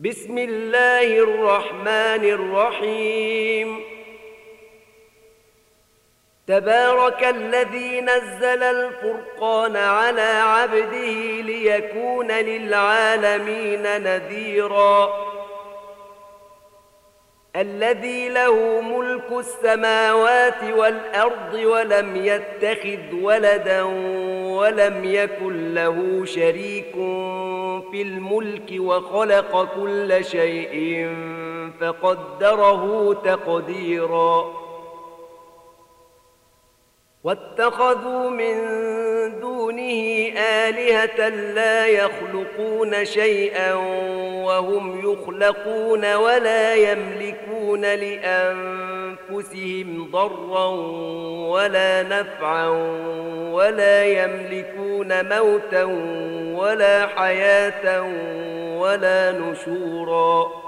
بسم الله الرحمن الرحيم. تبارك الذي نزل الفرقان على عبده ليكون للعالمين نذيراً. الذي له ملك السماوات والأرض ولم يتخذ ولدا ولم يكن له شريك في الملك وخلق كل شيء فقدره تقديرا. واتخذوا من دونه آلهة لا يخلقون شيئا وهم يخلقون ولا يملكون لأنفسهم ضرا ولا نفعا ولا يملكون موتا ولا حياة ولا نشورا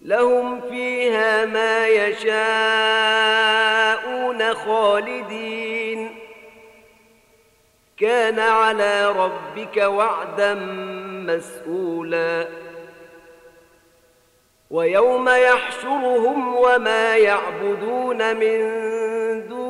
لهم فيها ما يشاءون خالدين. كان على ربك وعدا مسئولا ويوم يحشرهم وما يعبدون من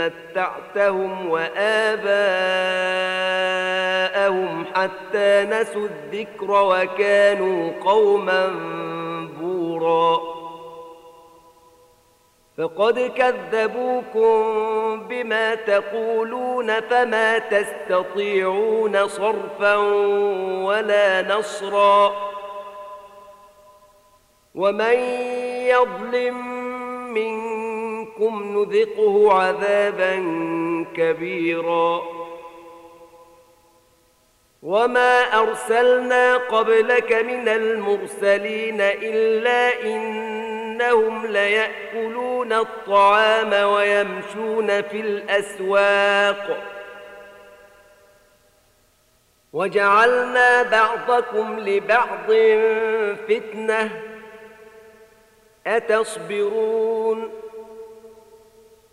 متعتهم وآباءهم حتى نسوا الذكر وكانوا قوما بورا. فقد كذبوكم بما تقولون فما تستطيعون صرفا ولا نصرا. ومن يظلم منكم نذقه عذابا كبيرا. وما ارسلنا قبلك من المرسلين الا انهم ليأكلون الطعام ويمشون في الاسواق. وجعلنا بعضكم لبعض فتنه. اتصبرون؟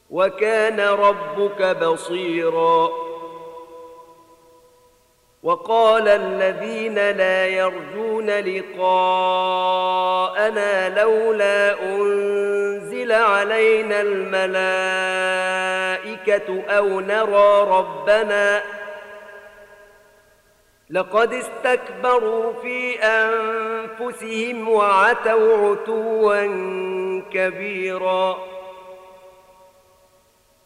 وكان ربك بصيرا. وقال الذين لا يرجون لقاءنا لولا أنزل علينا الملائكة أو نرى ربنا. لقد استكبروا في أنفسهم وعتوا عتوا كبيرا.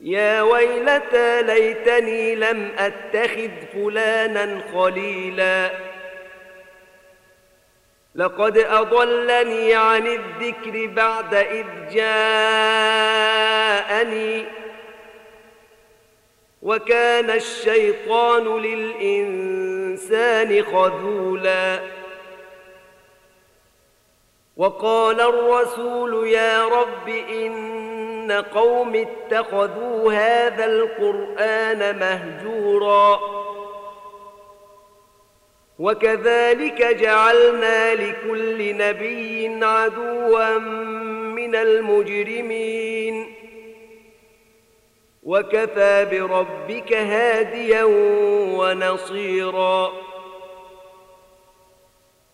يا ويلتى ليتني لم أتخذ فلانا خليلا. لقد أضلني عن الذكر بعد إذ جاءني. وكان الشيطان للإنسان خذولا. وقال الرسول يا رب إن قوم اتخذوا هذا القرآن مهجورا. وكذلك جعلنا لكل نبي عدوا من المجرمين. وكفى بربك هاديا ونصيرا.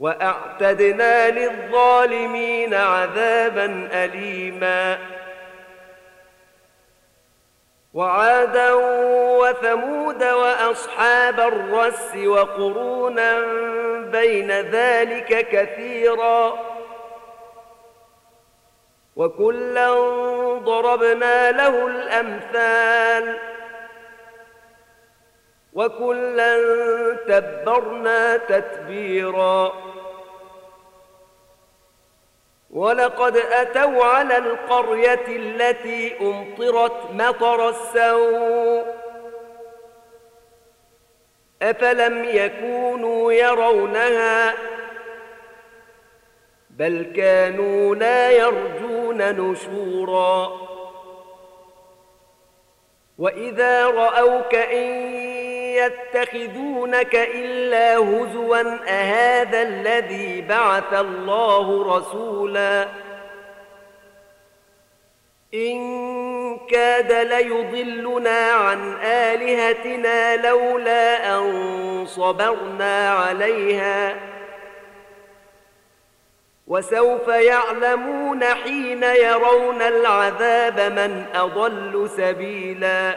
وأعتدنا للظالمين عذابا أليما. وعادا وثمود وأصحاب الرس وقرونا بين ذلك كثيراً. وكلا ضربنا له الأمثال. وكلا تبرنا تتبيرا. ولقد أتوا على القرية التي أمطرت مطر السوء. أفلم يكونوا يرونها؟ بل كانوا لا يرجون نشورا. وإذا رأوك إن يتخذونك إلا هزوا أهذا الذي بعث الله رسولا؟ إن كاد ليضلنا عن آلهتنا لولا أن صبرنا عليها. وسوف يعلمون حين يرون العذاب من أضل سبيلا.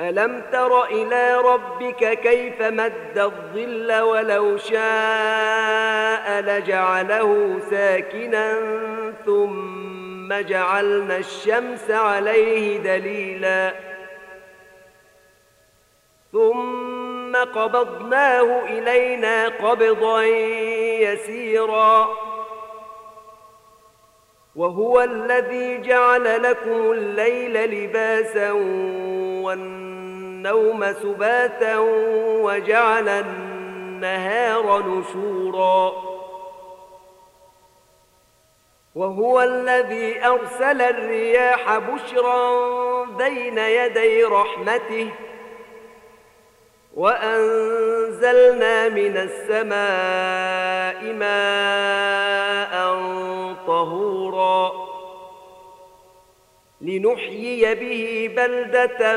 ألم تر إلى ربك كيف مد الظل ولو شاء لجعله ساكنا ثم جعلنا الشمس عليه دليلا ثم قبضناه إلينا قبضا يسيرا وهو الذي جعل لكم الليل لباسا والنوم سباتا وجعل النهار نشورا. وهو الذي أرسل الرياح بشرا بين يدي رحمته وأنزلنا من السماء ماء طهورا. لنحيي به بلدة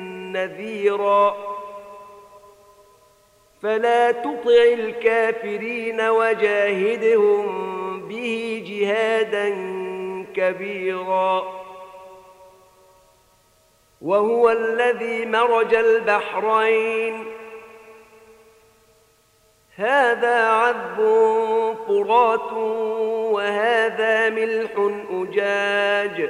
نذيرا. فلا تطع الكافرين وجاهدهم به جهادا كبيرا. وهو الذي مرج البحرين. هذا عذب فرات وهذا ملح أجاج.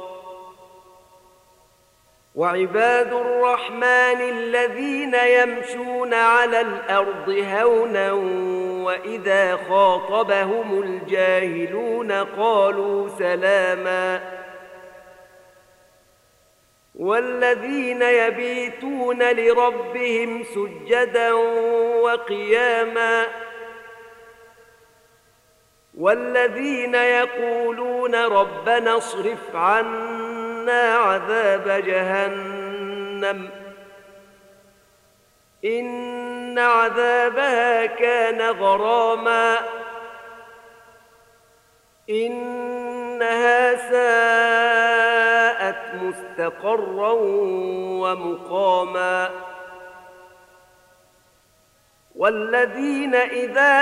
وعباد الرحمن الذين يمشون على الأرض هونا وإذا خاطبهم الجاهلون قالوا سلاماً والذين يبيتون لربهم سجدا وقياما والذين يقولون ربنا اصرف عنا عذاب جهنم. إن عذابها كان غراما. إنها ساءت مستقرا ومقاما. والذين إذا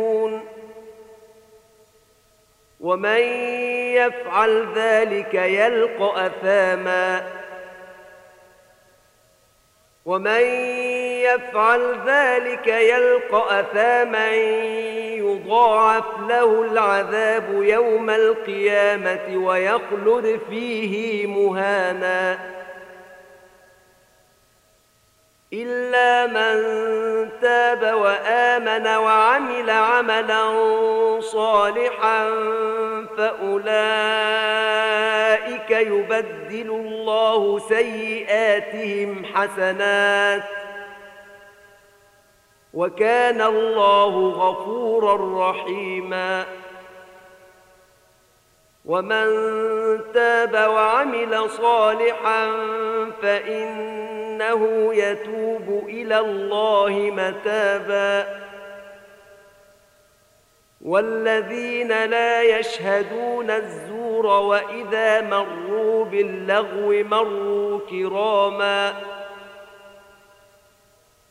ومن يفعل ذلك يلق أثاما. ومن يفعل ذلك يلق أثاما يضاعف له العذاب يوم القيامة ويخلد فيه مهانا. إلا من تاب وآمن وعمل عملا صالحا فأولئك يبدل الله سيئاتهم حسنات وكان الله غفورا رحيما ومن تاب وعمل صالحا فانه يتوب إلى الله متابا والذين لا يشهدون الزور واذا مروا باللغو مروا كراما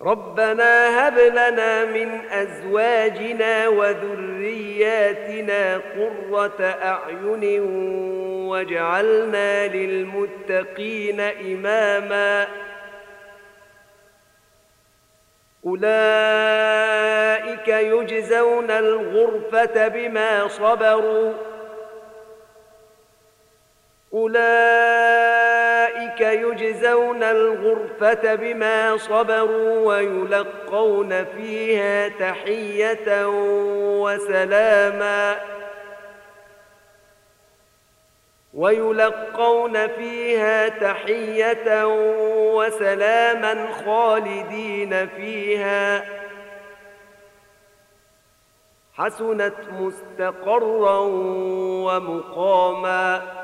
ربنا هب لنا من أزواجنا وذرياتنا قرة أعين واجعلنا للمتقين إماما. أولئك يجزون الغرفة بما صبروا. أولئك يجزون الغرفة بما صبروا ويلقون فيها تحية وسلاما ويلقون فيها تحية وسلاما خالدين فيها حسنت مستقرا ومقاما